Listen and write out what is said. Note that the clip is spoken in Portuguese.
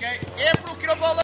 quem? E pro Criobolão!